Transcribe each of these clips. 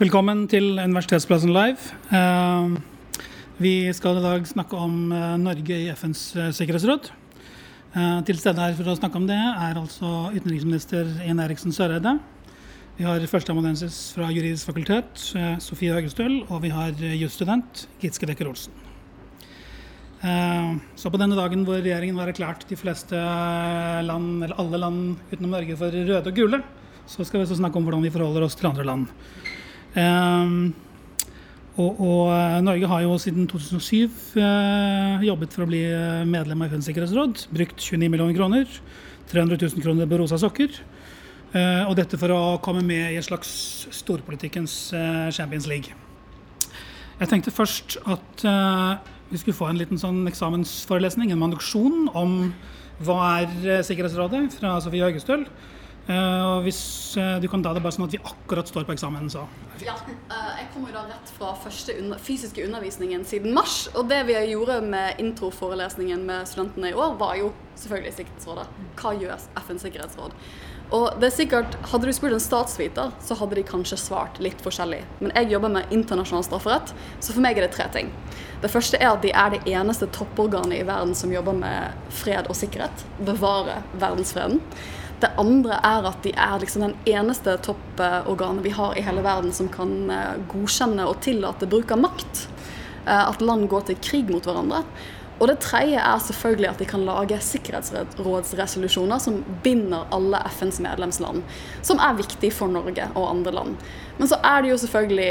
Velkommen til Universitetsplassen live. Eh, vi skal i dag snakke om eh, Norge i FNs eh, sikkerhetsråd. Til stede her for å snakke om det er altså utenriksminister Ine Eriksen Søreide. Vi har førsteamanuensis fra Juridisk fakultet, Sofie Høgestøl, og vi har jusstudent Gitske Dekker Olsen. Så på denne dagen hvor regjeringen har erklært de fleste land, eller alle land utenom Norge for røde og gule, så skal vi også snakke om hvordan vi forholder oss til andre land. Um, og, og, eh, Norge har jo siden 2007 eh, jobbet for å bli eh, medlem av FNs sikkerhetsråd. Brukt 29 millioner kroner. 300 000 kroner på rosa sokker. Eh, og dette for å komme med i en slags storpolitikkens eh, Champions League. Jeg tenkte først at eh, vi skulle få en liten sånn eksamensforelesning, en manduksjon om hva er Sikkerhetsrådet, fra Sofie Høgestøl. Uh, og hvis uh, du kan da det bare sånn at vi akkurat står på eksamen, så. Ja, uh, jeg kommer jo da rett fra første under fysiske undervisningen siden mars. Og det vi gjorde med introforelesningen med studentene i år, var jo selvfølgelig Sikkerhetsrådet. Hva gjør FNs sikkerhetsråd? Og det er sikkert, Hadde du spurt en statsviter, så hadde de kanskje svart litt forskjellig. Men jeg jobber med internasjonal strafferett, så for meg er det tre ting. Det første er at de er det eneste topporganet i verden som jobber med fred og sikkerhet. Bevare verdensfreden. Det andre er at de er liksom den eneste topporganet vi har i hele verden som kan eh, godkjenne og tillate bruk av makt. Eh, at land går til krig mot hverandre. Og det tredje er selvfølgelig at de kan lage sikkerhetsrådsresolusjoner som binder alle FNs medlemsland. Som er viktig for Norge og andre land. Men så er det jo selvfølgelig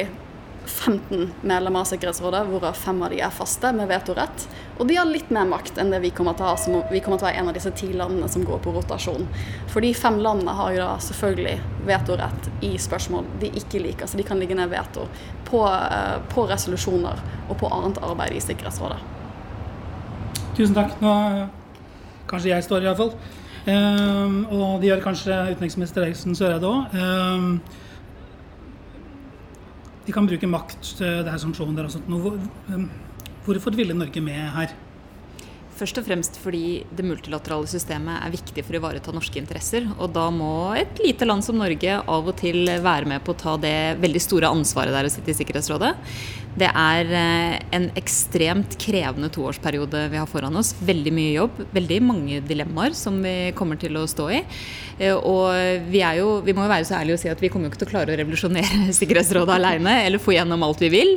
15 medlemmer av Sikkerhetsrådet, hvorav fem av de er faste med vetorett. Og de har litt mer makt enn det vi kommer til å ha, som vi kommer til å være en av disse ti landene som går på rotasjon. For de fem landene har jo da selvfølgelig vetorett i spørsmål de ikke liker, så de kan ligge ned veto på, eh, på resolusjoner og på annet arbeid i Sikkerhetsrådet. Tusen takk. Nå kanskje jeg står, iallfall. Um, og det gjør kanskje utenriksminister Eriksen Søreide òg. De kan bruke makt, det er sanksjoner og sånt. Um, hvorfor ville Norge med her? Først og fremst fordi det multilaterale systemet er viktig for å ivareta norske interesser. Og da må et lite land som Norge av og til være med på å ta det veldig store ansvaret der å sitte i Sikkerhetsrådet. Det er eh, en ekstremt krevende toårsperiode vi har foran oss. Veldig mye jobb, veldig mange dilemmaer som vi kommer til å stå i. Eh, og vi, jo, vi må jo være så ærlige og si at vi kommer jo ikke til å klare å revolusjonere Sikkerhetsrådet alene eller få gjennom alt vi vil.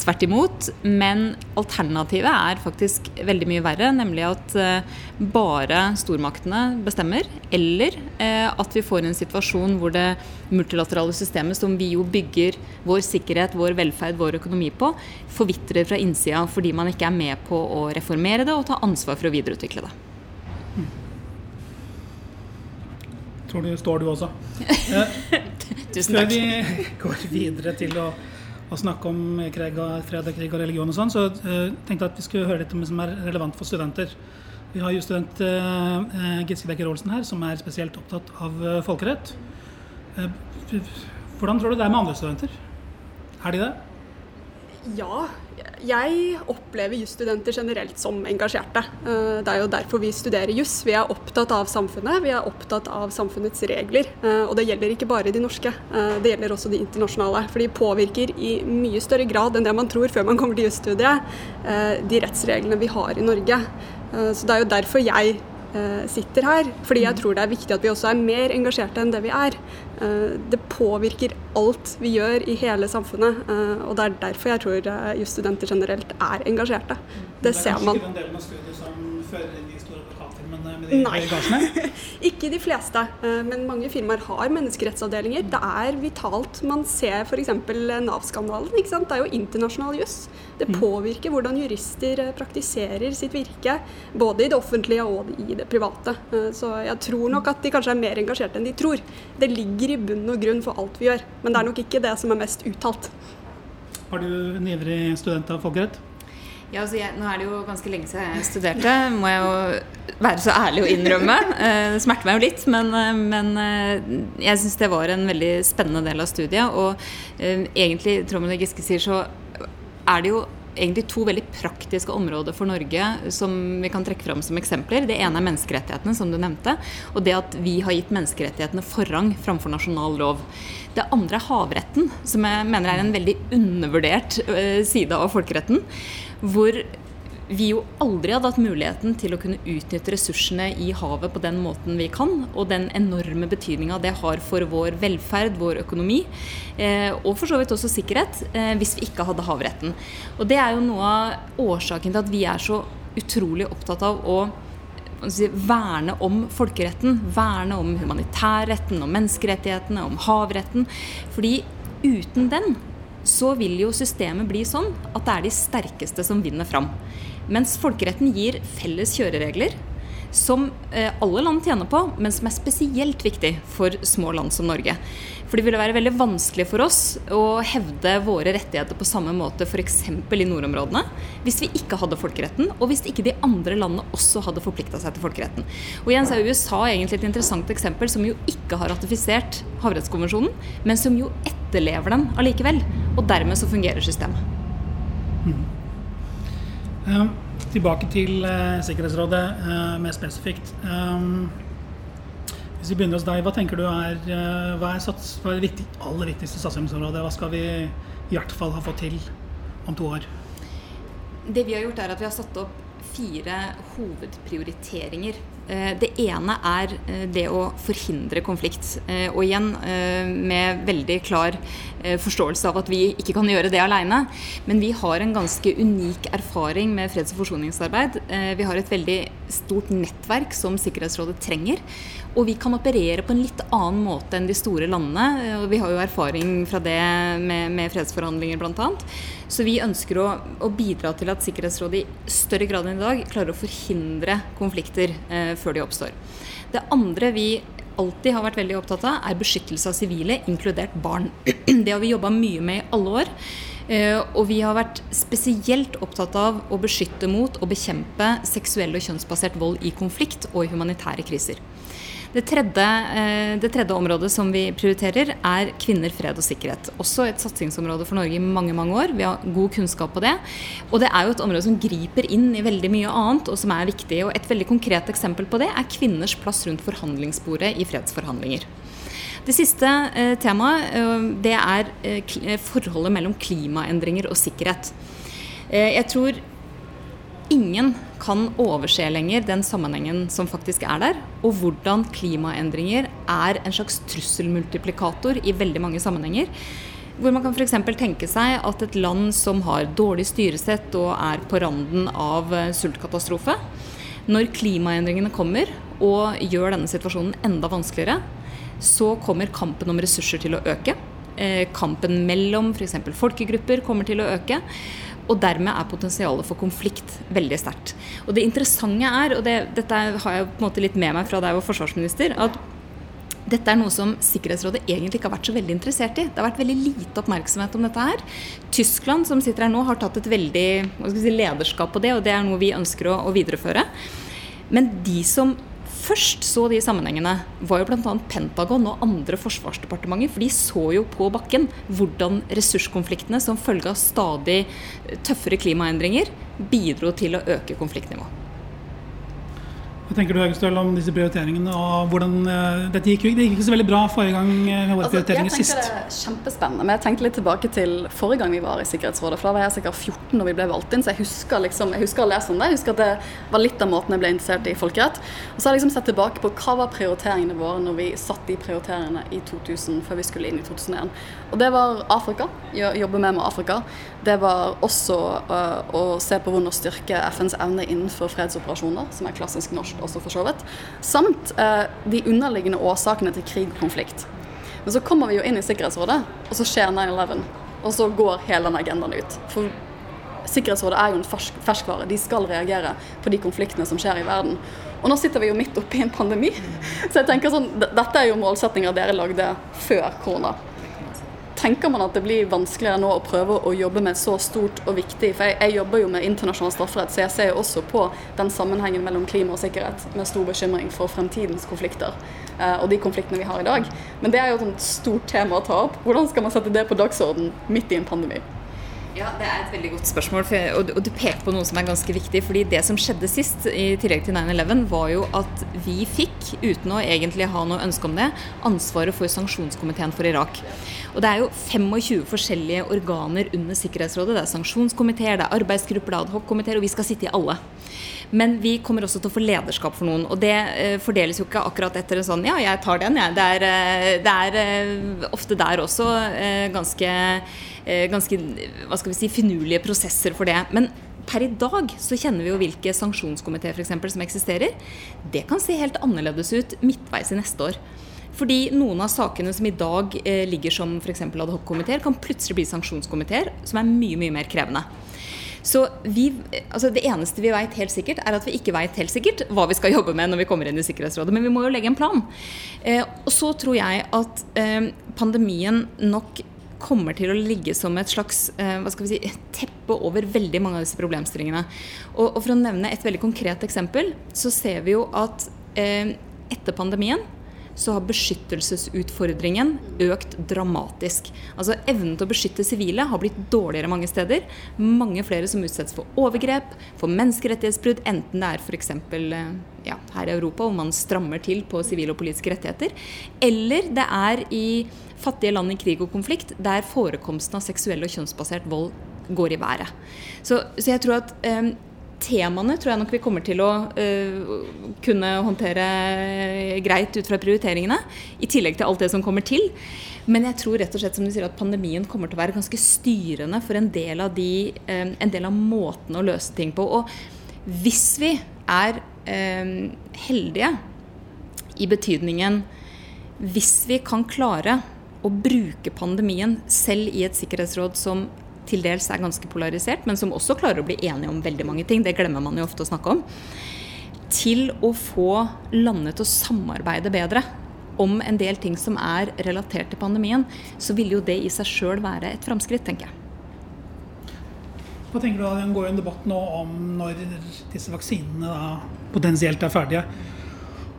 Tvert imot. Men alternativet er faktisk veldig mye verre, nemlig at eh, bare stormaktene bestemmer. Eller at vi får en situasjon hvor det multilaterale systemet, som vi jo bygger vår sikkerhet, vår velferd, vår økonomi på, forvitrer fra innsida fordi man ikke er med på å reformere det og ta ansvar for å videreutvikle det. Tror du står du også. Tusen takk. Før vi går videre til å, å snakke om krig og, fred og krig og religion og sånn, så uh, tenkte jeg at vi skulle høre litt om det som er relevant for studenter. Vi har jo student uh, Giske Bekker Olsen her, som er spesielt opptatt av folkerett. Hvordan tror du det er med andre studenter? Er de det? Ja, jeg opplever jusstudenter generelt som engasjerte. Eh, det er jo derfor vi studerer juss. Vi er opptatt av samfunnet, vi er opptatt av samfunnets regler. Eh, og det gjelder ikke bare de norske, eh, det gjelder også de internasjonale. For de påvirker i mye større grad enn det man tror før man kommer til jusstudiet, de rettsreglene vi har i Norge. Så det er jo derfor jeg sitter her. Fordi jeg tror det er viktig at vi også er mer engasjerte enn det vi er. Eh, det påvirker alt vi gjør i hele samfunnet. Eh, og det er derfor jeg tror just jusstudenter generelt er engasjerte. Det, det ser man. Det er kanskje ikke den delen av studiet som fører inn advokatfirmaene med de Nei. ikke de fleste, men mange firmaer har menneskerettsavdelinger. Det er vitalt. Man ser f.eks. Nav-skandalen. Det er jo internasjonal juss. Det mm. påvirker hvordan jurister praktiserer sitt virke, både i det offentlige og i det private. Så jeg tror nok at de kanskje er mer engasjerte enn de tror. Det ligger ligger i bunn og grunn for alt vi gjør. Men det er nok ikke det som er mest uttalt. Har du en ivrig student av folkerett? Ja, altså jeg, Nå er det jo ganske lenge siden jeg studerte, må jeg jo være så ærlig å innrømme. Eh, det smerter meg jo litt, men, eh, men eh, jeg syns det var en veldig spennende del av studiet. Og egentlig, Trond Giske sier, så er det jo egentlig to veldig praktiske områder for Norge som vi kan trekke fram som eksempler. Det ene er menneskerettighetene, som du nevnte. Og det at vi har gitt menneskerettighetene forrang framfor nasjonal lov. Det andre er havretten, som jeg mener er en veldig undervurdert eh, side av folkeretten. Hvor vi jo aldri hadde hatt muligheten til å kunne utnytte ressursene i havet på den måten vi kan, og den enorme betydninga det har for vår velferd, vår økonomi, eh, og for så vidt også sikkerhet, eh, hvis vi ikke hadde havretten. Og det er jo noe av årsaken til at vi er så utrolig opptatt av å verne om folkeretten, verne om humanitærretten, om menneskerettighetene, om havretten. Fordi uten den så vil jo systemet bli sånn at det er de sterkeste som vinner fram. Mens folkeretten gir felles kjøreregler som eh, alle land tjener på, men som er spesielt viktig for små land som Norge. For det ville være veldig vanskelig for oss å hevde våre rettigheter på samme måte f.eks. i nordområdene hvis vi ikke hadde folkeretten, og hvis ikke de andre landene også hadde forplikta seg til folkeretten. Og igjen er USA egentlig et interessant eksempel, som jo ikke har ratifisert havrettskonvensjonen, men som jo etterlever den allikevel. Og dermed så fungerer systemet. Mm. Um, tilbake til uh, Sikkerhetsrådet uh, mer spesifikt. Um, hvis vi begynner hos deg, hva tenker du er, uh, hva er, sats, hva er det aller viktigste satsingsområdet? Hva skal vi i hvert fall ha fått til om to år? Det vi har gjort, er at vi har satt opp fire hovedprioriteringer. Det ene er det å forhindre konflikt. Og igjen med veldig klar Eh, forståelse av at vi ikke kan gjøre det alene. Men vi har en ganske unik erfaring med freds- og forsoningsarbeid. Eh, vi har et veldig stort nettverk som Sikkerhetsrådet trenger. Og vi kan operere på en litt annen måte enn de store landene. Eh, og vi har jo erfaring fra det med, med fredsforhandlinger bl.a. Så vi ønsker å, å, bidra til at Sikkerhetsrådet i større grad enn i dag klarer å forhindre konflikter eh, før de oppstår. Det andre vi alltid har vært veldig opptatt av, er beskyttelse av sivile, inkludert barn. Det har vi jobba mye med i alle år. Eh, og vi har vært spesielt opptatt av å beskytte mot og bekjempe seksuell og kjønnsbasert vold i konflikt og i humanitære kriser. Det tredje, eh, det tredje, området som vi prioriterer, er kvinner, fred og sikkerhet. Også et satsingsområde for Norge i mange mange år. Vi har god kunnskap på det. Og det er jo et område som griper inn i veldig mye annet, og som er viktig. Og et veldig konkret eksempel på det er kvinners plass rundt forhandlingsbordet i fredsforhandlinger. Det siste eh, temaet eh, det er forholdet mellom klimaendringer og sikkerhet. Jeg tror ingen kan overse lenger den sammenhengen som faktisk er der, og hvordan klimaendringer er en slags trusselmultiplikator i veldig mange sammenhenger. Hvor man kan f.eks. tenke seg at et land som har dårlig styresett og er på randen av eh, sultkatastrofe, når klimaendringene kommer og gjør denne situasjonen enda vanskeligere, så kommer kampen om ressurser til å øke. Eh, kampen mellom f.eks. folkegrupper kommer til å øke. Og dermed er potensialet for konflikt veldig sterkt. Og det interessante er, og det, dette har jeg på en måte litt med meg fra da jeg var forsvarsminister, at dette er noe som Sikkerhetsrådet egentlig ikke har vært så veldig interessert i. Det har vært veldig lite oppmerksomhet om dette her. Tyskland, som sitter her nå, har tatt et veldig si, lederskap på det, og det er noe vi ønsker å, å videreføre. Men de som først så de sammenhengene, var jo bl.a. Pentagon og andre forsvarsdepartementer. For de så jo på bakken hvordan ressurskonfliktene som følge av stadig tøffere klimaendringer bidro til å øke konfliktnivået. Hva tenker du Haugstøl, om disse prioriteringene? og hvordan uh, Dette gikk, det gikk ikke så veldig bra forrige gang eh, med våre altså, prioriteringer sist. Jeg tenker det er kjempespennende. Men jeg tenkte litt tilbake til forrige gang vi var i Sikkerhetsrådet. For da var jeg sikkert 14 når vi ble valgt inn, så jeg husker, liksom, jeg husker å lese om det. Jeg husker at det var litt av måten jeg ble interessert i folkerett. Og så har jeg liksom sett tilbake på hva var prioriteringene våre når vi satt de prioriteringene i 2000, før vi skulle inn i 2001. Og det var Afrika. Jobbe med med Afrika. Det var også uh, å se på hvordan å styrke FNs evne innenfor fredsoperasjoner, som er klassisk norsk også for så vidt. Samt eh, de underliggende årsakene til krig og konflikt. Men så kommer vi jo inn i Sikkerhetsrådet, og så skjer 9-11. Og så går hele den agendaen ut. For Sikkerhetsrådet er jo en fersk, ferskvare. De skal reagere på de konfliktene som skjer i verden. Og nå sitter vi jo midt oppi en pandemi. Så jeg tenker sånn, dette er jo målsettinger dere lagde før korona tenker man at det blir vanskeligere nå å prøve å jobbe med så stort og viktig? For jeg, jeg jobber jo med internasjonal strafferett, så jeg ser jo også på den sammenhengen mellom klima og sikkerhet med stor bekymring for fremtidens konflikter eh, og de konfliktene vi har i dag. Men det er jo et stort tema å ta opp. Hvordan skal man sette det på dagsorden midt i en pandemi? Ja, Det er et veldig godt spørsmål, og, du peker på noe som er ganske viktig. fordi Det som skjedde sist, i tillegg til 9-11, var jo at vi fikk, uten å egentlig ha noe ønske om det, ansvaret for sanksjonskomiteen for Irak. Og Det er jo 25 forskjellige organer under Sikkerhetsrådet. Det er sanksjonskomiteer, det er arbeidsgrupper, det er adhockomiteer, og vi skal sitte i alle. Men vi kommer også til å få lederskap for noen. Og det eh, fordeles jo ikke akkurat etter en sånn ja, jeg tar den, jeg. Det er, eh, det er eh, ofte der også ganske, ganske hva skal vi si, finurlige prosesser for det. Men per i dag så kjenner vi jo hvilke sanksjonskomiteer som eksisterer. Det kan se helt annerledes ut midtveis i neste år. Fordi noen av sakene som i dag eh, ligger som f.eks. adhockomiteer, kan plutselig bli sanksjonskomiteer, som er mye, mye mer krevende. Så vi, altså Det eneste vi vet helt sikkert, er at vi ikke vet helt sikkert hva vi skal jobbe med når vi kommer inn i Sikkerhetsrådet. Men vi må jo legge en plan. Eh, og så tror jeg at eh, pandemien nok kommer til å ligge som et slags eh, hva skal vi si, teppe over veldig mange av disse problemstillingene. Og, og For å nevne et veldig konkret eksempel, så ser vi jo at eh, etter pandemien så har beskyttelsesutfordringen økt dramatisk. Altså Evnen til å beskytte sivile har blitt dårligere mange steder. Mange flere som utsettes for overgrep, for menneskerettighetsbrudd, enten det er f.eks. Eh, ja, her i Europa hvor man strammer til på sivile og politiske rettigheter, eller det er i fattige land i krig og konflikt der forekomsten av seksuell og kjønnsbasert vold går i været. Så, så jeg tror at um, temaene tror jeg nok vi kommer til å uh, kunne håndtere greit ut fra prioriteringene. I tillegg til alt det som kommer til. Men jeg tror rett og slett som du sier at pandemien kommer til å være ganske styrende for en del av, de, um, en del av måtene å løse ting på. Og hvis vi er um, heldige i betydningen hvis vi kan klare å bruke pandemien selv i et sikkerhetsråd som til dels er ganske polarisert, men som også klarer å bli enige om veldig mange ting. Det glemmer man jo ofte å snakke om. Til å få landet til å samarbeide bedre om en del ting som er relatert til pandemien, så vil jo det i seg sjøl være et framskritt, tenker jeg. Hva tenker du da, Det går jo en debatt nå om når disse vaksinene potensielt er ferdige,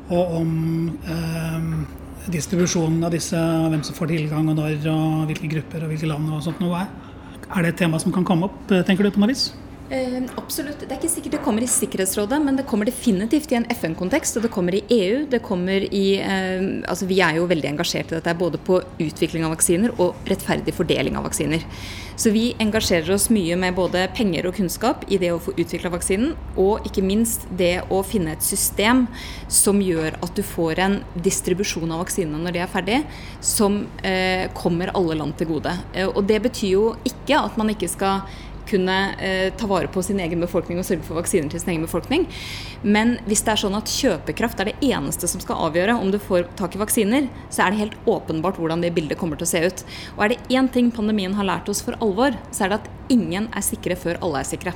og om eh, distribusjonen av disse, hvem som får tilgang, og når, og hvilke grupper og hvilke land og sånt noe er. Er det et tema som kan komme opp, eh, tenker du, på noe vis? Eh, absolutt. Det er ikke sikkert det kommer i Sikkerhetsrådet, men det kommer definitivt i en FN-kontekst. Og det kommer i EU. det kommer i, eh, altså Vi er jo veldig engasjert i dette, både på utvikling av vaksiner og rettferdig fordeling av vaksiner. Så vi engasjerer oss mye med både penger og kunnskap i det å få utvikla vaksinen, og ikke minst det å finne et system som gjør at du får en distribusjon av vaksinene når det er ferdig, som eh, kommer alle land til gode. Eh, og det betyr jo ikke at man ikke skal kunne eh, ta vare på sin egen befolkning og sørge for vaksiner til sin egen befolkning. Men hvis det er sånn at kjøpekraft er det eneste som skal avgjøre om du får tak i vaksiner, så er det helt åpenbart hvordan det bildet kommer til å se ut. Og er det én ting pandemien har lært oss for alvor, så er det at ingen er sikre før alle er sikre.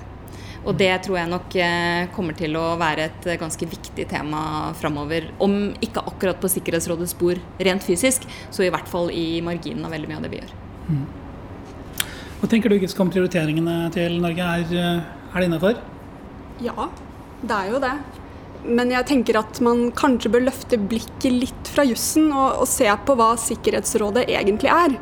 Og det tror jeg nok eh, kommer til å være et ganske viktig tema framover. Om ikke akkurat på Sikkerhetsrådets bord rent fysisk, så i hvert fall i marginen av veldig mye av det vi gjør. Mm. Hva tenker du om prioriteringene til Norge? Er, eh, er det innafor? Ja, det er jo det. Men jeg tenker at man kanskje bør løfte blikket litt fra jussen og, og, se på hva Sikkerhetsrådet egentlig er.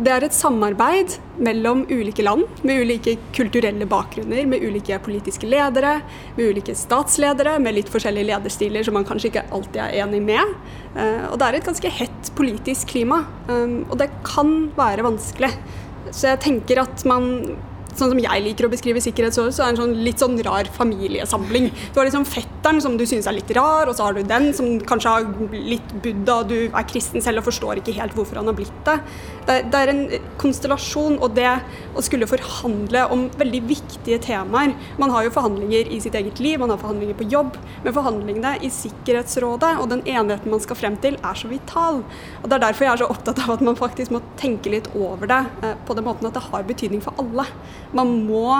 Det er et samarbeid mellom ulike land, med ulike kulturelle bakgrunner, med ulike politiske ledere, med ulike statsledere, med litt forskjellige lederstiler som man kanskje ikke alltid er enig med. Eh, og det er et ganske hett politisk klima, um, og det kan være vanskelig. Så jeg tenker at man sånn som jeg liker å beskrive sikkerhetsår, så er det en sånn litt sånn rar familiesamling. Du har liksom fetteren som du synes er litt rar, og så har du den som kanskje har litt buddha, og du er kristen selv og forstår ikke helt hvorfor han har blitt det. Det, det er en konstellasjon, og det å skulle forhandle om veldig viktige temaer Man har jo forhandlinger i sitt eget liv, man har forhandlinger på jobb, men forhandlingene i Sikkerhetsrådet og den enigheten man skal frem til, er så vital. Og Det er derfor jeg er så opptatt av at man faktisk må tenke litt over det eh, på den måten at det har betydning for alle. Man må,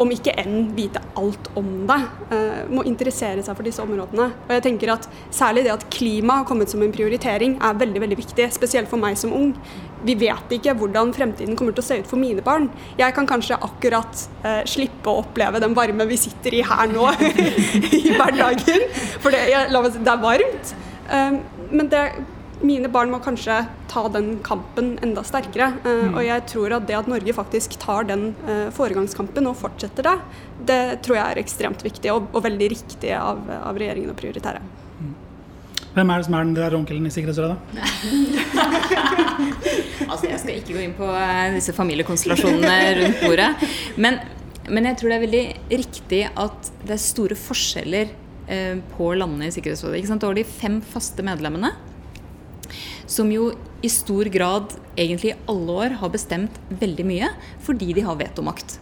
om ikke enn vite alt om det, uh, må interessere seg for disse områdene. Og jeg tenker at Særlig det at klima har kommet som en prioritering er veldig veldig viktig, spesielt for meg som ung. Vi vet ikke hvordan fremtiden kommer til å se ut for mine barn. Jeg kan kanskje akkurat uh, slippe å oppleve den varme vi sitter i her nå i hverdagen, for det, jeg, det er varmt. Um, men det mine barn må kanskje ta den kampen enda sterkere. Eh, mm. Og jeg tror at det at Norge faktisk tar den eh, foregangskampen og fortsetter det, det tror jeg er ekstremt viktig og, og veldig riktig av, av, regjeringen å prioritere. Mm. Hvem er det som er den der onkelen i Sikkerhetsrådet? altså, jeg skal ikke gå inn på eh, disse familiekonstellasjonene rundt bordet. Men, men jeg tror det er veldig riktig at det er store forskjeller på landene i Sikkerhetsrådet. Ikke sant? Det var de fem faste medlemmene som jo i stor grad egentlig i alle år har bestemt veldig mye fordi de har vetomakt.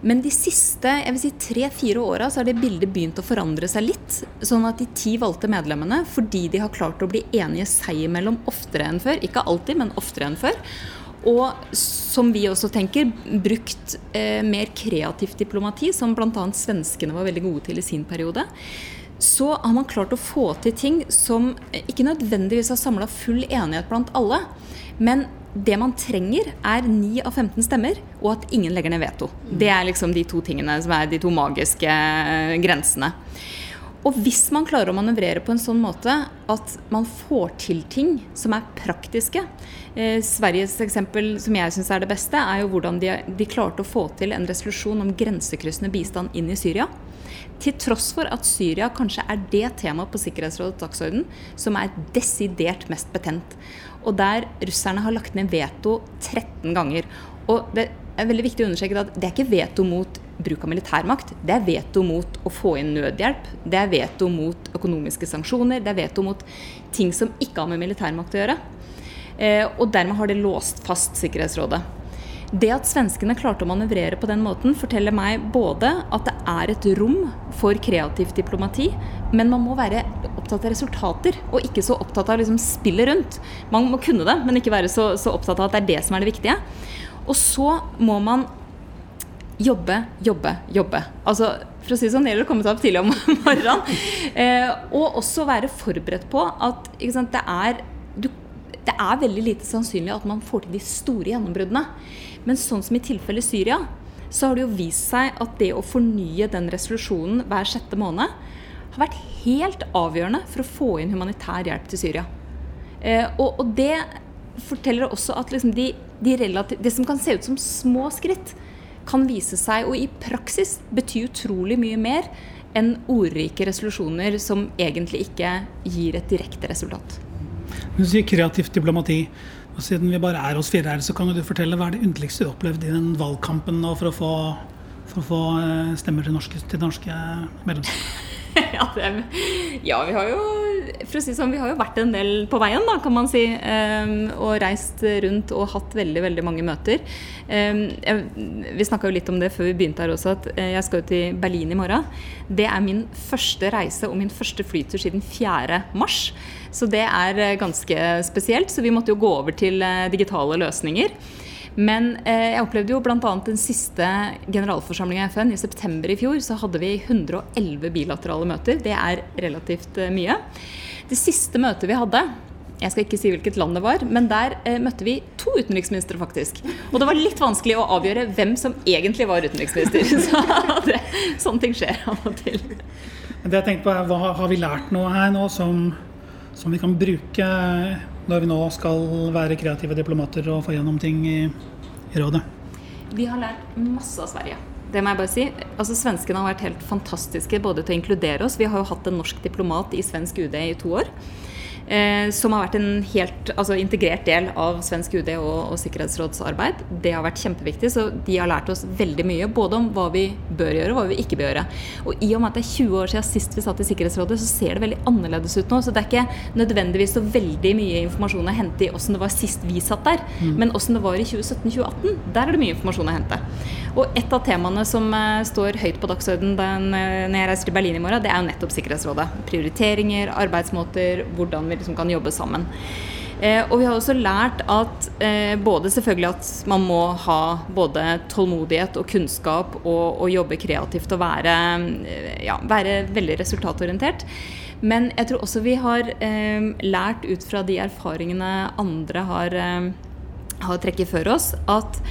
Men de siste jeg vil si, tre-fire åra har det bildet begynt å forandre seg litt. Sånn at de ti valgte medlemmene, fordi de har klart å bli enige seg imellom oftere enn før, ikke alltid, men oftere enn før, og som vi også tenker, brukt eh, mer kreativt diplomati, som bl.a. svenskene var veldig gode til i sin periode så har man klart å få til ting som ikke nødvendigvis har samla full enighet blant alle. Men det man trenger, er 9 av 15 stemmer, og at ingen legger ned veto. Det er liksom de to tingene som er de to magiske eh, grensene. Og hvis man klarer å manøvrere på en sånn måte at man får til ting som er praktiske eh, Sveriges eksempel som jeg syns er det beste, er jo hvordan de, de klarte å få til en resolusjon om grensekryssende bistand inn i Syria. Til tross for at Syria kanskje er det temaet på Sikkerhetsrådets dagsorden som er desidert mest betent. Og der russerne har lagt ned veto 13 ganger. Og det er veldig viktig å understreke at det er ikke veto mot bruk av militærmakt. Det er veto mot å få inn nødhjelp. Det er veto mot økonomiske sanksjoner. Det er veto mot ting som ikke har med militærmakt å gjøre. Eh, og dermed har det låst fast Sikkerhetsrådet. Det at svenskene klarte å manøvrere på den måten, forteller meg både at det er et rom for kreativt diplomati, men man må være opptatt av resultater, og ikke så opptatt av liksom spillet rundt. Man må kunne det, men ikke være så, så opptatt av at det er det som er det viktige. Og så må man jobbe, jobbe, jobbe. Altså, for å si det sånn, det gjelder å komme seg opp tidlig om morgenen. Eh, og også være forberedt på at sant, det, er, du, det er veldig lite sannsynlig at man får til de store gjennombruddene. Men sånn som i tilfellet Syria, så har det jo vist seg at det å fornye den resolusjonen hver sjette måned har vært helt avgjørende for å få inn humanitær hjelp til Syria. Eh, og, og, det forteller også at liksom de, de relativ, det som kan se ut som små skritt, kan vise seg å i praksis bety utrolig mye mer enn ordrike resolusjoner som egentlig ikke gir et direkte resultat. Du sier kreativt diplomati. Og siden vi bare er oss fire her, så kan du fortelle hva er det underligste du har opplevd i den valgkampen nå for å få, for å få eh, stemmer til, norske, til norske medlemskap? ja, ja, vi har jo for å si sånn, vi har jo vært en del på veien, da, kan man si. Um, og reist rundt og hatt veldig veldig mange møter. Jeg, vi snakka litt om det før vi begynte her også, at jeg skal jo til Berlin i morgen. Det er min første reise og min første flytur siden 4. mars. Så det er eh, ganske spesielt. Så vi måtte jo gå over til eh, digitale løsninger. Men eh, jeg opplevde jo bl.a. den siste generalforsamlinga i FN i september i fjor. Så hadde vi 111 bilaterale møter. Det er relativt eh, mye. Det siste møtet vi hadde jeg skal ikke si hvilket land det var, men der eh, møtte vi to utenriksministre, faktisk. Og det var litt vanskelig å avgjøre hvem som egentlig var utenriksminister. Så det, sånne ting skjer av og til. Det jeg tenkte på er, Hva har vi lært noe her nå som som vi kan bruke når vi nå skal være kreative diplomater og få gjennom ting i, i rådet. Vi har lært masse av Sverige. Det må jeg bare si. Altså, Svenskene har vært helt fantastiske både til å inkludere oss. Vi har jo hatt en norsk diplomat i svensk UD i to år. Eh, som har vært en helt altså, integrert del av svensk UD og, og sikkerhetsrådsarbeid. Det har vært kjempeviktig, så de har lært oss veldig mye. Både om hva vi bør gjøre og hva vi ikke bør gjøre. Og i og med at det er 20 år siden sist vi satt i Sikkerhetsrådet, så ser det veldig annerledes ut nå. Så det er ikke nødvendigvis så veldig mye informasjon å hente i åssen det var sist vi satt der, mm. men åssen det var i 2017-2018. Der er det mye informasjon å hente. Og et av temaene som eh, står høyt på dagsordenen uh, når jeg reiser til Berlin i morgen, det er jo nettopp Sikkerhetsrådet. Prioriteringer, arbeidsmåter, hvordan vi liksom kan jobbe sammen. Eh, og vi har også lært at eh, både selvfølgelig at man må ha både tålmodighet og kunnskap og, og jobbe kreativt og være, eh, ja, være, veldig resultatorientert. Men jeg tror også vi har eh, lært ut fra de erfaringene andre har, eh, har trekket før oss, at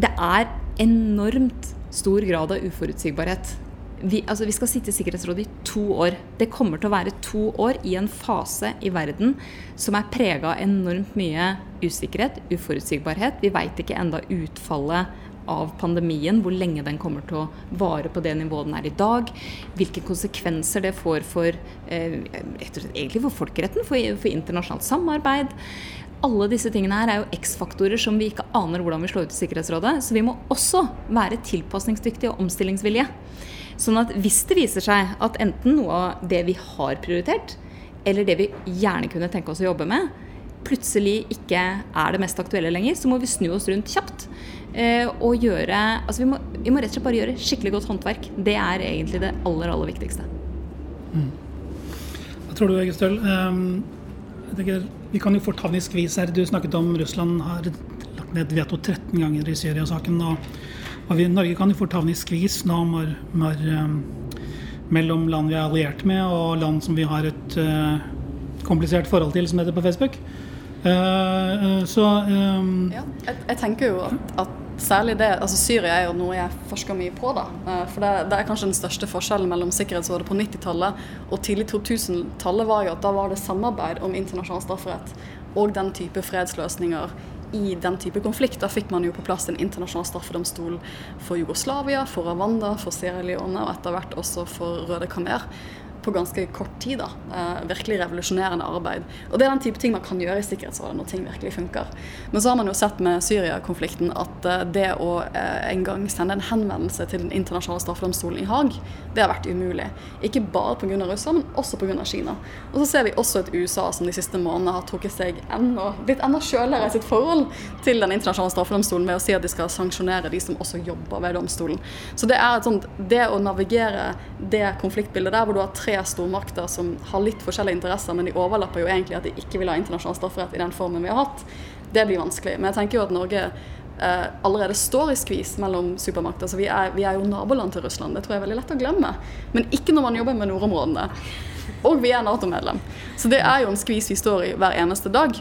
det er enormt stor grad av uforutsigbarhet vi, altså vi, skal sitte i Sikkerhetsrådet i to år. Det kommer til å være to år i en fase i verden som er prega av enormt mye usikkerhet, uforutsigbarhet. Vi veit ikke enda utfallet av pandemien, hvor lenge den kommer til å vare på det nivået den er i dag. Hvilke konsekvenser det får for, eh, egentlig for folkeretten, for, for internasjonalt samarbeid alle disse tingene her er jo X-faktorer som vi ikke aner hvordan vi slår ut i Sikkerhetsrådet. Så vi må også være tilpasningsdyktige og omstillingsvillige. Sånn at hvis det viser seg at enten noe av det vi har prioritert, eller det vi gjerne kunne tenke oss å jobbe med, plutselig ikke er det mest aktuelle lenger, så må vi snu oss rundt kjapt. Eh, og gjøre Altså vi må, vi må, rett og slett bare gjøre skikkelig godt håndverk. Det er egentlig det aller, aller viktigste. Mm. Hva tror du, Egestøl? Um, vi kan jo fort havne i skvis her. Du snakket om Russland har lagt ned veto 13 ganger i Syria-saken. og og vi, Norge kan jo fort havne i skvis nå når, når, um, mellom land vi er alliert med, og land som vi har et uh, komplisert forhold til, som heter på Facebook. Uh, uh, så um, ja, jeg, jeg, tenker jo at, at, særlig det altså Syria er jo noe jeg forsker mye på. da, For det, det er kanskje den største forskjellen mellom Sikkerhetsrådet på 90-tallet og tidlig 2000-tallet var jo at da var det samarbeid om internasjonal strafferett og den type fredsløsninger i den type konflikt. Da fikk man jo på plass en internasjonal straffedomstol for Jugoslavia, for Rwanda, for Sierra Leone og etter hvert også for Røde Khmer på ganske kort tid. da, eh, Virkelig revolusjonerende arbeid. Og Det er den type ting man kan gjøre i Sikkerhetsrådet når ting virkelig funker. Men så har man jo sett med Syria-konflikten at eh, det å eh, en gang sende en henvendelse til Den internasjonale straffedomstolen i Haag, det har vært umulig. Ikke bare pga. Russland, men også pga. Kina. Og så ser vi også et USA som de siste månedene har trukket seg enda, blitt enda kjøligere i sitt forhold til Den internasjonale straffedomstolen ved å si at de skal sanksjonere de som også jobber ved domstolen. Så det er et sånt, det å navigere det konfliktbildet der hvor du har tre tre stormakter som har litt forskjellige interesser, men de overlapper jo egentlig at de ikke vil ha internasjonal strafferett i den formen vi har hatt. Det blir vanskelig. Men jeg tenker jo at Norge eh, allerede står i skvis mellom supermakter. Så vi er, vi er, jo naboland til Russland. Det tror jeg er veldig lett å glemme. Men ikke når man jobber med nordområdene. Og vi er Nato-medlem. Så det er jo en skvis vi står i hver eneste dag.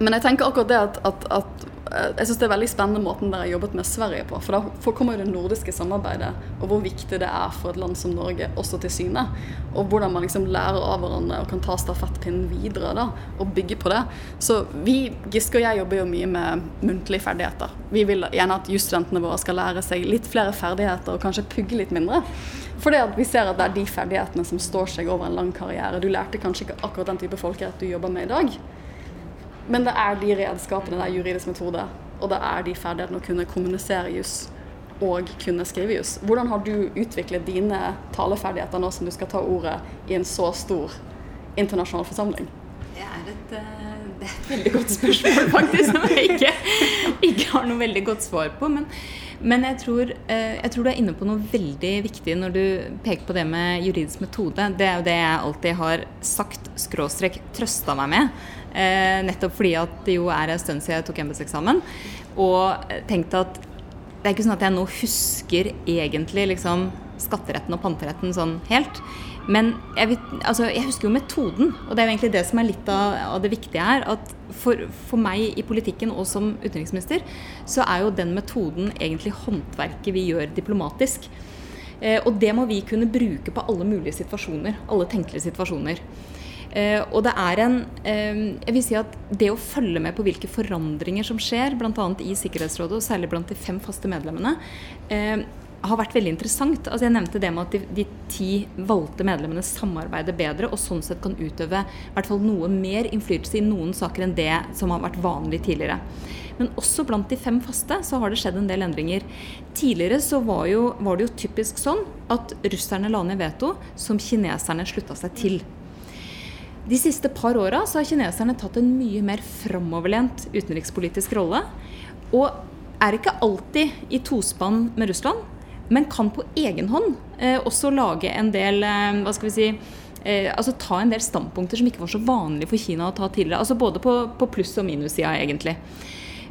Men jeg tenker akkurat det at, at, at jeg syns det er veldig spennende måten dere har jobbet med Sverige på. For da kommer det nordiske samarbeidet, og hvor viktig det er for et land som Norge også til syne. Og hvordan man liksom lærer av hverandre og kan ta stafettpinnen videre da, og bygge på det. Så vi, Giske og jeg, jobber jo mye med muntlige ferdigheter. Vi vil gjerne at jusstudentene våre skal lære seg litt flere ferdigheter og kanskje pugge litt mindre. Fordi vi ser at det er de ferdighetene som står seg over en lang karriere. Du lærte kanskje ikke akkurat den type folkerett du jobber med i dag. Men det er de redskapene, det er juridisk metode, og det er de ferdighetene å kunne kommunisere juss og kunne skrive juss. Hvordan har du utviklet dine taleferdigheter nå som du skal ta ordet i en så stor internasjonal forsamling? Det er et, eh, det er et veldig godt spørsmål, faktisk, som jeg ikke, ikke, har noe veldig godt svar på. Men, men jeg, tror, eh, jeg, tror, du er inne på noe veldig viktig når du peker på det med juridisk metode. Det er jo det jeg alltid har sagt, skråstrek, trøsta meg med. Eh, nettopp fordi at det jo er en stund siden jeg tok embetseksamen. Og tenkte at det er ikke sånn at jeg nå husker egentlig liksom skatteretten og panteretten sånn helt. Men jeg, vet, altså, jeg, husker jo metoden, og det er jo egentlig det som er litt av, av det viktige her. At for, for, meg i politikken og som utenriksminister, så er jo den metoden egentlig håndverket vi gjør diplomatisk. Eh, og det må vi kunne bruke på alle mulige situasjoner. Alle tenkelige situasjoner. Eh, og det er en eh, Jeg vil si at det å følge med på hvilke forandringer som skjer, bl.a. i Sikkerhetsrådet, og særlig blant de fem faste medlemmene, eh, har vært veldig interessant. Altså jeg nevnte det med at de, de, ti valgte medlemmene samarbeider bedre og sånn sett kan utøve hvert fall noe mer innflytelse i noen saker enn det som har vært vanlig tidligere. Men også blant de fem faste så har det skjedd en del endringer. Tidligere så var, jo, var det jo typisk sånn at russerne la ned veto som kineserne slutta seg til. De siste par åra har kineserne tatt en mye mer framoverlent utenrikspolitisk rolle. Og er ikke alltid i tospann med Russland, men kan på egen hånd eh, også lage en del eh, hva skal vi si, eh, altså ta en del standpunkter som ikke var så vanlig for Kina å ta tidligere. altså Både på, på pluss- og minussida, egentlig.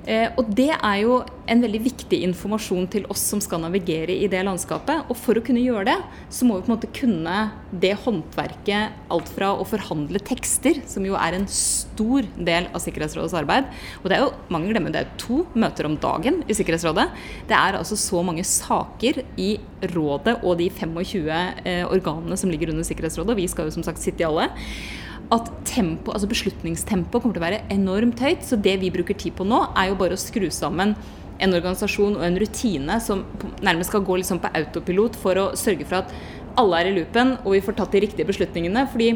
Eh, og det er jo en veldig viktig informasjon til oss som skal navigere i det landskapet. Og for å kunne gjøre det, så må vi på en måte kunne det håndverket alt fra å forhandle tekster, som jo er en stor del av Sikkerhetsrådets arbeid. Og det er jo, mange glemmer det er to møter om dagen i Sikkerhetsrådet. Det er altså så mange saker i rådet og de 25 eh, organene som ligger under Sikkerhetsrådet, og vi skal jo som sagt sitte i alle at tempo, altså beslutningstempoet kommer til å være enormt høyt. Så det vi bruker tid på nå, er jo bare å skru sammen en organisasjon og en rutine som nærmest skal gå liksom på autopilot for å sørge for at alle er i loopen og vi får tatt de riktige beslutningene. fordi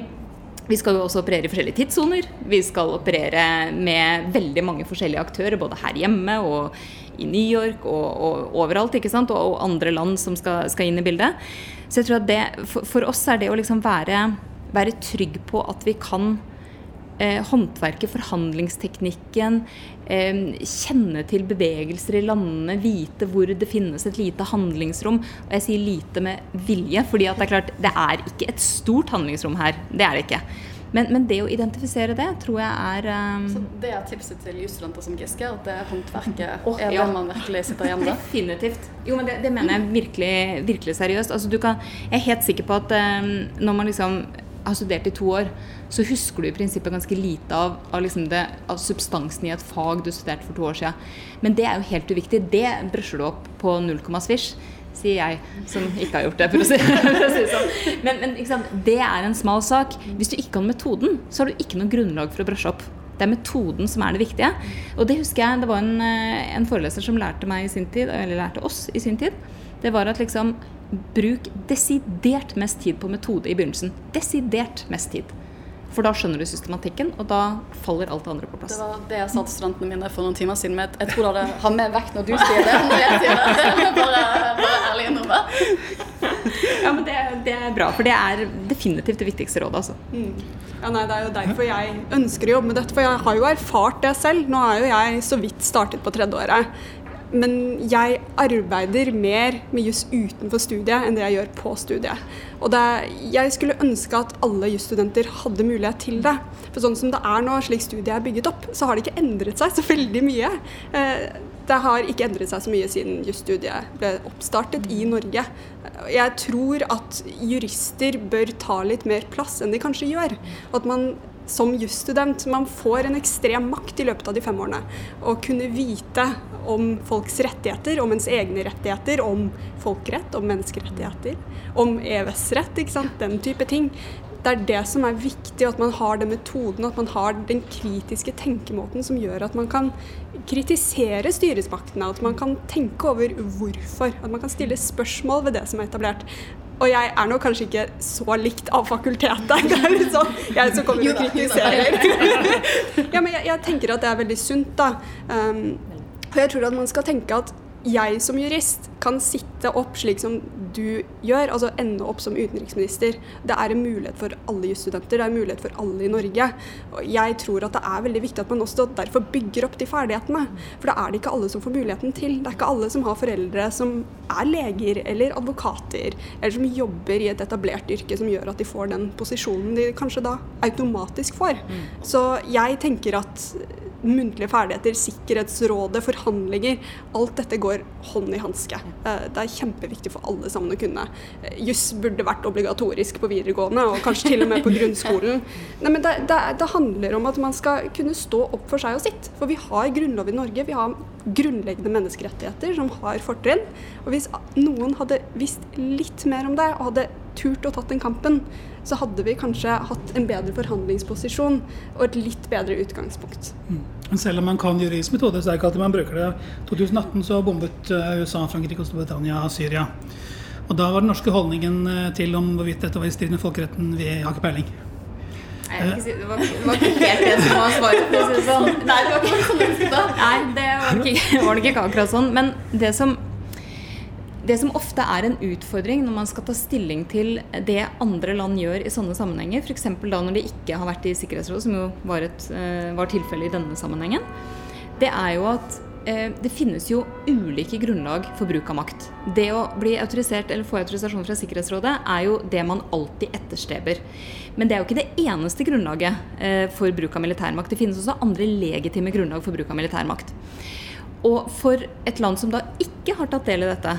vi skal jo også operere i forskjellige tidssoner. Vi skal operere med veldig mange forskjellige aktører, både her hjemme og i New York og, og overalt. ikke sant? Og, og, andre land som skal, skal, inn i bildet. Så jeg tror at det, for, for oss er det å liksom være være trygg på at vi kan eh, håndverket, forhandlingsteknikken, eh, kjenne til bevegelser i landene, vite hvor det finnes et lite handlingsrom. Og jeg sier lite med vilje, fordi det er klart, det er ikke et stort handlingsrom her. Det er det ikke. Men, men, det å identifisere det tror jeg er um... Så Det er tipset til jusstudenter som Giske? At det håndverket oh, er ja. det man virkelig sitter igjen med? Definitivt. Jo, men det, det mener jeg virkelig, virkelig seriøst. Altså, kan, jeg er helt sikker på at um, når man liksom har studert i to år, så husker du i prinsippet ganske lite av, av, liksom det, av, substansen i et fag du studerte for to år siden. Men det er jo helt uviktig. Det brøsjer du opp på null komma svisj sier jeg, som ikke har gjort det, for å si, det sånn. Men, men det er en smal sak. Hvis du ikke har metoden, så har du ikke noe grunnlag for å brøsje opp. Det er metoden som er det viktige. Og det husker jeg, det var en, eh, en foreleser som lærte meg i sin tid, eller lærte oss i sin tid. Det var at liksom bruk desidert mest tid på metode i begynnelsen. Desidert mest tid. For da skjønner du systematikken, og da faller alt det andre på plass. Det var det jeg sa til studentene mine for noen timer siden. Jeg tror det har mer vekt når du sier det, enn når jeg sier det. Bare, bare ærlig innrømme. Ja, men det, det, er bra, for det er definitivt det viktigste rådet, altså. Mm. Ja, nei, Det er jo derfor jeg ønsker å jobbe med dette, for jeg har jo erfart det selv. Nå er jo jeg så vidt startet på tredje året. Men jeg arbeider mer med juss utenfor studiet enn det jeg gjør på studiet. Og det, jeg skulle ønske at alle jusstudenter hadde mulighet til det. For sånn som det er nå, slik studiet er bygget opp, så har det ikke endret seg så veldig mye. Eh, det har ikke endret seg så mye siden jusstudiet ble oppstartet i Norge. Jeg tror at jurister bør ta litt mer plass enn de kanskje gjør. At man som jusstudent. Man får en ekstrem makt i løpet av de fem årene. Å kunne vite om folks rettigheter, om ens egne rettigheter, om folkerett, om menneskerettigheter, om EØS-rett, ikke sant, den type ting. Det er det som er viktig, at man har den metoden, at man har den kritiske tenkemåten som gjør at man kan kritisere styresmaktene, at man kan tenke over hvorfor, at man kan stille spørsmål ved det som er etablert. Og jeg er nok kanskje ikke så likt av fakultetet. Det er litt sånn, jeg som kommer og kritiserer. ja, men jeg, jeg, tenker at det er veldig sunt, da. Um, og jeg tror at man skal tenke at jeg som jurist kan sitte opp slik som du gjør, altså ende opp som utenriksminister. Det er en mulighet for alle jusstudenter, det er en mulighet for alle i Norge. Og jeg tror at det er veldig viktig at man også derfor bygger opp de ferdighetene. For det er det ikke alle som får muligheten til. Det er ikke alle som har foreldre som er leger eller advokater, eller som jobber i et etablert yrke som gjør at de får den posisjonen de kanskje da automatisk får. Mm. Så jeg tenker at muntlige ferdigheter, Sikkerhetsrådet, forhandlinger. Alt dette går hånd i hanske. Eh, det er kjempeviktig for alle sammen å kunne. Eh, juss burde vært obligatorisk på videregående, og kanskje til og med på grunnskolen. Nei, men det, det, det, handler om at man skal kunne stå opp for seg og sitt. For vi har grunnlov i Norge. Vi har grunnleggende menneskerettigheter som har fortrinn. Og hvis noen hadde visst litt mer om det, og hadde turt å tatt den kampen, så hadde vi kanskje hatt en bedre forhandlingsposisjon og et litt bedre utgangspunkt. Mm. Men selv om man kan juridisk metode, så er det ikke alltid man bruker det. I 2018 så bombet eh, USA, Frankrike og Storbritannia Syria. Og da var den norske holdningen eh, til om hvorvidt dette var i strid med folkeretten, vi har ikke peiling. Nei, si, det, var, det, var, ikke helt det som var svaret. Sånn. Nei, det var ikke, Nei, det var, ikke, var det ikke akkurat sånn. Men det som det som ofte er en utfordring når man skal ta stilling til det andre land gjør i sånne sammenhenger, f.eks. da når de ikke har vært i Sikkerhetsrådet, som jo var, et, eh, var tilfellet i denne sammenhengen, det er jo at eh, det finnes jo ulike grunnlag for bruk av makt. Det å bli autorisert eller få autorisasjon fra Sikkerhetsrådet er jo det man alltid etterstreber. Men det er jo ikke det eneste grunnlaget eh, for bruk av militærmakt. Det finnes også andre legitime grunnlag for bruk av militærmakt. Og for et land som da ikke har tatt del i dette,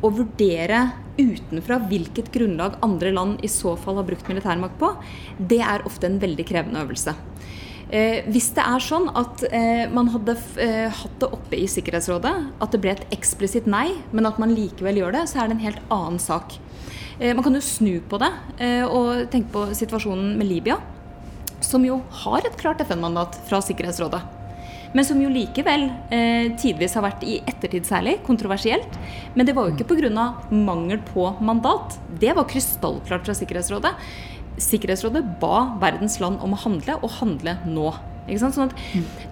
å vurdere utenfra hvilket grunnlag andre land i så fall har brukt militærmakt på, det er ofte en veldig krevende øvelse. Eh, hvis det er sånn at eh, man hadde eh, hatt det oppe i Sikkerhetsrådet, at det ble et eksplisitt nei, men at man likevel gjør det, så er det en helt annen sak. Eh, man kan jo snu på det eh, og tenke på situasjonen med Libya, som jo har et klart FN-mandat fra Sikkerhetsrådet men som jo likevel eh, tidvis har vært i ettertid særlig kontroversielt. Men det var jo ikke pga. mangel på mandat. Det var krystallklart fra Sikkerhetsrådet. Sikkerhetsrådet ba verdens land om å handle, og handle nå. Sånn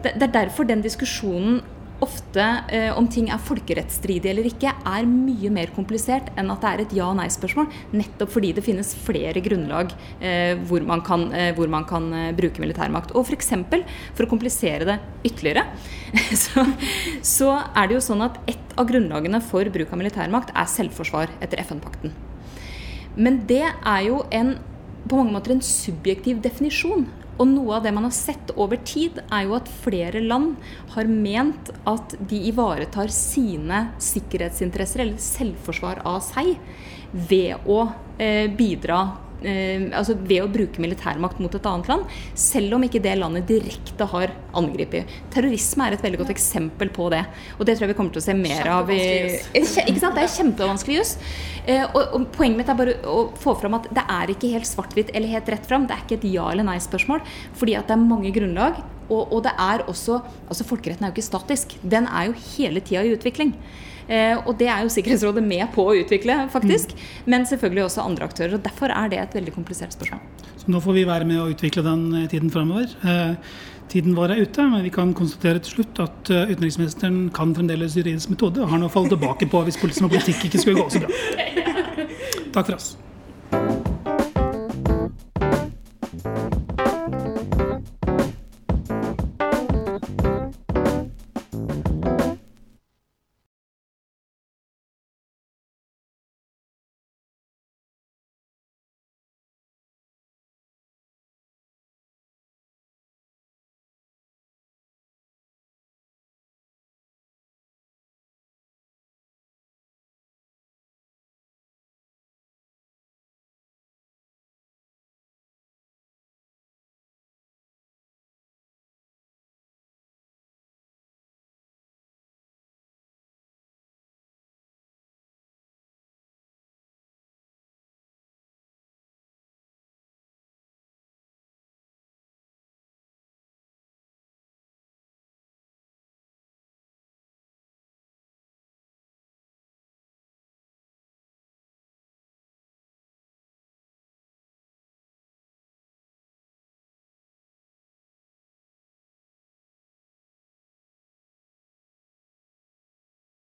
det, det er derfor den diskusjonen ofte eh, om ting er folkerettsstridig eller ikke, er mye mer komplisert enn at det er et ja- og nei-spørsmål. Nettopp fordi det finnes flere grunnlag eh, hvor, man kan, eh, hvor, man kan, eh, bruke militærmakt. Og f.eks. For, for å komplisere det ytterligere, så, så, er det jo sånn at et av grunnlagene for bruk av militærmakt er selvforsvar etter FN-pakten. Men det er jo en, på mange måter en subjektiv definisjon. Og noe av det man har sett over tid, er jo at flere land har ment at de ivaretar sine sikkerhetsinteresser, eller selvforsvar av seg, ved å eh, bidra altså ved å bruke militærmakt mot et annet land, selv om ikke det landet direkte har angrepet. Terrorisme er et veldig godt eksempel på det. Og det tror jeg vi kommer til å se mer av. I, ikke sant? Det er kjempevanskelig juss. Eh, og, og, Poenget mitt er bare å få fram at det er ikke helt svart-hvitt eller helt rett fram. Det er ikke et ja- eller nei-spørsmål, fordi at det er mange grunnlag. Og, og det er også altså Folkeretten er jo ikke statisk. Den er jo hele tida i utvikling. Eh, og det er jo Sikkerhetsrådet med på å utvikle, faktisk. Mm. Men selvfølgelig også andre aktører. og Derfor er det et veldig komplisert spørsmål. Så nå får vi være med å utvikle den eh, tiden fremover. Eh, tiden vår er ute, men vi kan konstatere til slutt at utenriksministeren kan fremdeles juridisk metode og har noe å falle tilbake på hvis politikk og politikk ikke skulle gå så bra. Takk for oss.